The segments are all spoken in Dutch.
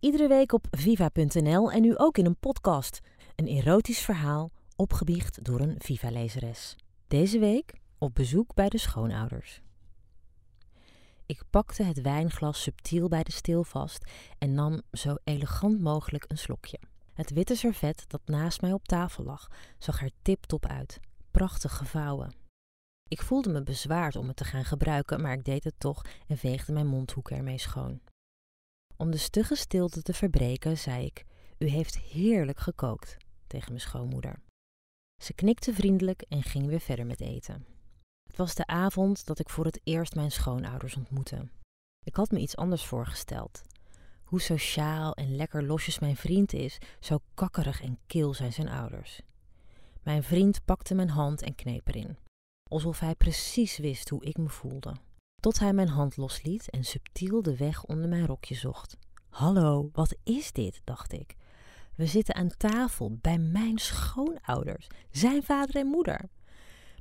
Iedere week op viva.nl en nu ook in een podcast. Een erotisch verhaal opgebiecht door een Viva-lezeres. Deze week op bezoek bij de schoonouders. Ik pakte het wijnglas subtiel bij de steel vast en nam zo elegant mogelijk een slokje. Het witte servet dat naast mij op tafel lag, zag er tip-top uit, prachtig gevouwen. Ik voelde me bezwaard om het te gaan gebruiken, maar ik deed het toch en veegde mijn mondhoek ermee schoon. Om de stugge stilte te verbreken, zei ik: U heeft heerlijk gekookt tegen mijn schoonmoeder. Ze knikte vriendelijk en ging weer verder met eten. Het was de avond dat ik voor het eerst mijn schoonouders ontmoette. Ik had me iets anders voorgesteld. Hoe sociaal en lekker losjes mijn vriend is, zo kakkerig en kil zijn zijn ouders. Mijn vriend pakte mijn hand en kneep erin, alsof hij precies wist hoe ik me voelde. Tot hij mijn hand losliet en subtiel de weg onder mijn rokje zocht. Hallo, wat is dit? dacht ik. We zitten aan tafel bij mijn schoonouders, zijn vader en moeder.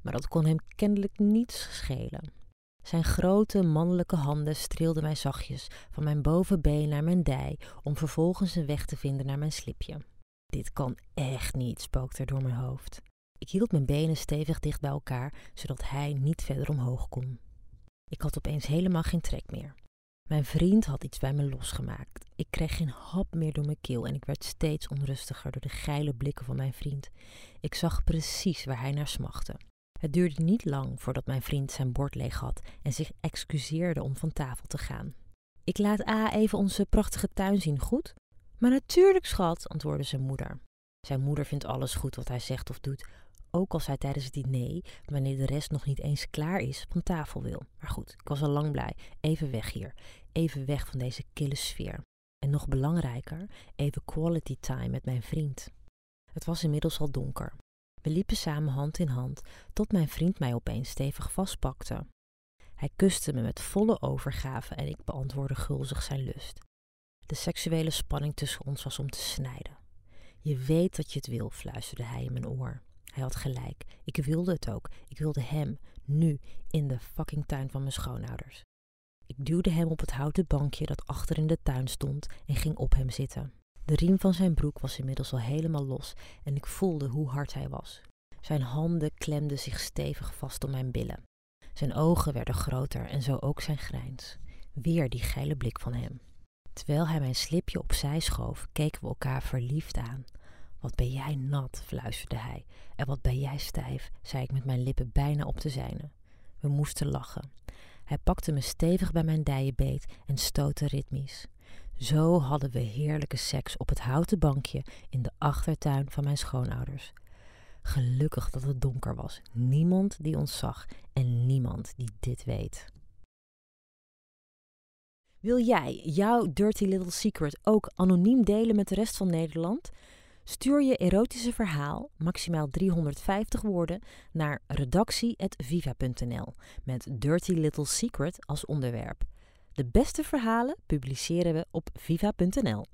Maar dat kon hem kennelijk niets schelen. Zijn grote mannelijke handen streelden mij zachtjes van mijn bovenbeen naar mijn dij, om vervolgens een weg te vinden naar mijn slipje. Dit kan echt niet, spookte er door mijn hoofd. Ik hield mijn benen stevig dicht bij elkaar, zodat hij niet verder omhoog kon. Ik had opeens helemaal geen trek meer. Mijn vriend had iets bij me losgemaakt. Ik kreeg geen hap meer door mijn keel en ik werd steeds onrustiger door de geile blikken van mijn vriend. Ik zag precies waar hij naar smachtte. Het duurde niet lang voordat mijn vriend zijn bord leeg had en zich excuseerde om van tafel te gaan. Ik laat A even onze prachtige tuin zien, goed? Maar natuurlijk, schat, antwoordde zijn moeder. Zijn moeder vindt alles goed wat hij zegt of doet, ook als hij tijdens het diner, wanneer de rest nog niet eens klaar is, van tafel wil. Maar goed, ik was al lang blij. Even weg hier. Even weg van deze kille sfeer. En nog belangrijker, even quality time met mijn vriend. Het was inmiddels al donker. We liepen samen hand in hand, tot mijn vriend mij opeens stevig vastpakte. Hij kuste me met volle overgave en ik beantwoordde gulzig zijn lust. De seksuele spanning tussen ons was om te snijden. Je weet dat je het wil, fluisterde hij in mijn oor. Hij had gelijk. Ik wilde het ook. Ik wilde hem, nu, in de fucking tuin van mijn schoonouders. Ik duwde hem op het houten bankje dat achter in de tuin stond en ging op hem zitten. De riem van zijn broek was inmiddels al helemaal los en ik voelde hoe hard hij was. Zijn handen klemden zich stevig vast om mijn billen. Zijn ogen werden groter en zo ook zijn grijns. Weer die geile blik van hem. Terwijl hij mijn slipje opzij schoof, keken we elkaar verliefd aan. Wat ben jij nat, fluisterde hij. En wat ben jij stijf, zei ik met mijn lippen bijna op de zijne. We moesten lachen. Hij pakte me stevig bij mijn dijenbeet en stootte ritmisch. Zo hadden we heerlijke seks op het houten bankje in de achtertuin van mijn schoonouders. Gelukkig dat het donker was, niemand die ons zag en niemand die dit weet. Wil jij jouw dirty little secret ook anoniem delen met de rest van Nederland? Stuur je erotische verhaal, maximaal 350 woorden, naar redactie.viva.nl met Dirty Little Secret als onderwerp. De beste verhalen publiceren we op viva.nl.